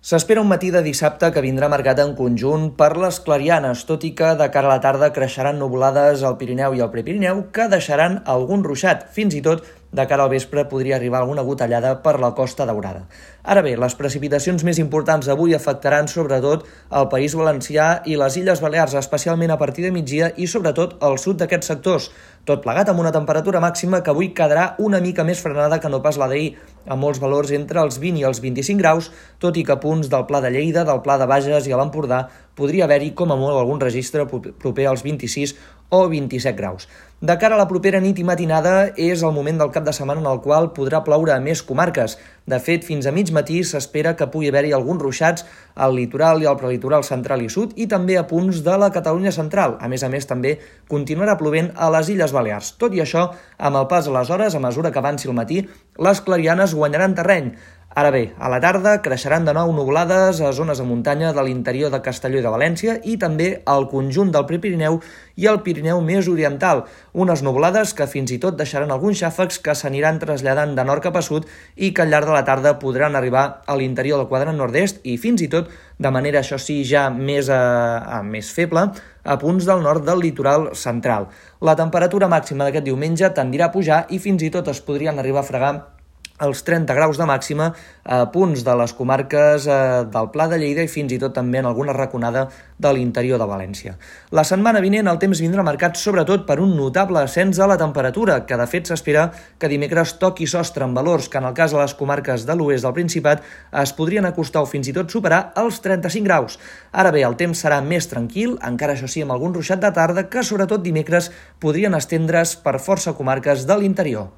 S'espera un matí de dissabte que vindrà marcat en conjunt per les clarianes, tot i que de cara a la tarda creixeran nuvolades al Pirineu i al Prepirineu que deixaran algun ruixat. Fins i tot de cara al vespre podria arribar alguna gotellada per la Costa Daurada. Ara bé, les precipitacions més importants avui afectaran sobretot el País Valencià i les Illes Balears, especialment a partir de migdia i sobretot al sud d'aquests sectors, tot plegat amb una temperatura màxima que avui quedarà una mica més frenada que no pas la d'ahir, amb molts valors entre els 20 i els 25 graus, tot i que punts del Pla de Lleida, del Pla de Bages i a l'Empordà podria haver-hi com a molt algun registre proper als 26 o 27 graus. De cara a la propera nit i matinada és el moment del cap de setmana en el qual podrà ploure a més comarques. De fet, fins a mig matí s'espera que pugui haver-hi alguns ruixats al litoral i al prelitoral central i sud i també a punts de la Catalunya central. A més a més, també continuarà plovent a les Illes Balears. Tot i això, amb el pas de les hores, a mesura que avanci el matí, les clarianes guanyaran terreny. Ara bé, a la tarda creixeran de nou nuvolades a zones de muntanya de l'interior de Castelló i de València i també al conjunt del Prepirineu i el Pirineu més oriental, unes nuvolades que fins i tot deixaran alguns xàfecs que s'aniran traslladant de nord cap a sud i que al llarg de la tarda podran arribar a l'interior del quadrant nord-est i fins i tot, de manera això sí ja més, eh, més feble, a punts del nord del litoral central. La temperatura màxima d'aquest diumenge tendirà a pujar i fins i tot es podrien arribar a fregar els 30 graus de màxima a punts de les comarques eh, del Pla de Lleida i fins i tot també en alguna raconada de l'interior de València. La setmana vinent el temps vindrà marcat sobretot per un notable ascens a la temperatura, que de fet s'espera que dimecres toqui sostre amb valors que en el cas de les comarques de l'oest del Principat es podrien acostar o fins i tot superar els 35 graus. Ara bé, el temps serà més tranquil, encara això sí amb algun ruixat de tarda que sobretot dimecres podrien estendre's per força comarques de l'interior.